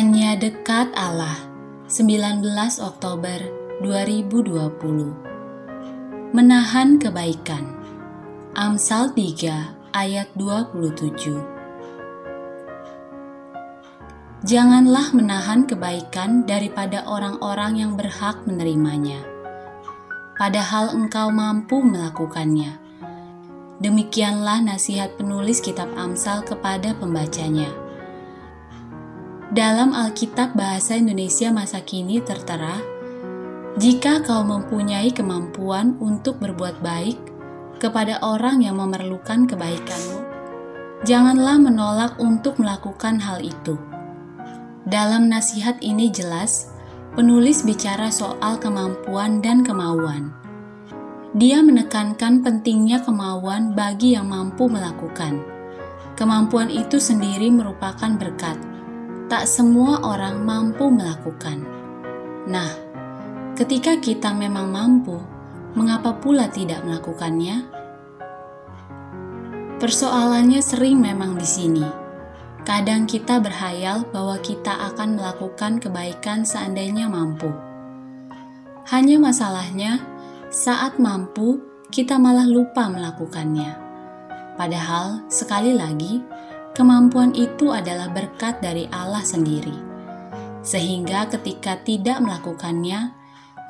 Hanya dekat Allah. 19 Oktober 2020 Menahan kebaikan. Amsal 3 ayat 27 Janganlah menahan kebaikan daripada orang-orang yang berhak menerimanya. Padahal engkau mampu melakukannya. Demikianlah nasihat penulis kitab Amsal kepada pembacanya. Dalam Alkitab Bahasa Indonesia masa kini tertera, jika kau mempunyai kemampuan untuk berbuat baik kepada orang yang memerlukan kebaikanmu, janganlah menolak untuk melakukan hal itu. Dalam nasihat ini jelas penulis bicara soal kemampuan dan kemauan. Dia menekankan pentingnya kemauan bagi yang mampu melakukan. Kemampuan itu sendiri merupakan berkat. Tak semua orang mampu melakukan. Nah, ketika kita memang mampu, mengapa pula tidak melakukannya? Persoalannya sering memang di sini Kadang kita berhayal bahwa kita akan melakukan kebaikan seandainya mampu. Hanya masalahnya, saat mampu, kita malah lupa melakukannya. Padahal, sekali lagi, kemampuan itu adalah berkat dari Allah sendiri. Sehingga ketika tidak melakukannya,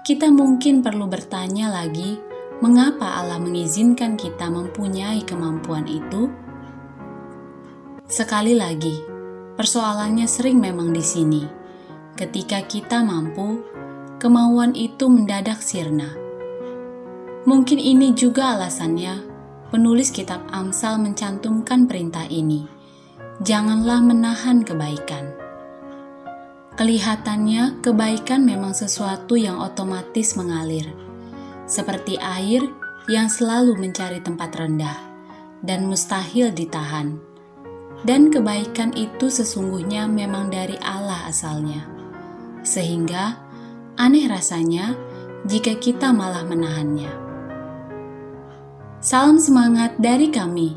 kita mungkin perlu bertanya lagi, mengapa Allah mengizinkan kita mempunyai kemampuan itu? Sekali lagi, persoalannya sering memang di sini. Ketika kita mampu, kemauan itu mendadak sirna. Mungkin ini juga alasannya penulis kitab Amsal mencantumkan perintah ini. Janganlah menahan kebaikan. Kelihatannya kebaikan memang sesuatu yang otomatis mengalir, seperti air yang selalu mencari tempat rendah dan mustahil ditahan dan kebaikan itu sesungguhnya memang dari Allah asalnya. Sehingga aneh rasanya jika kita malah menahannya. Salam semangat dari kami,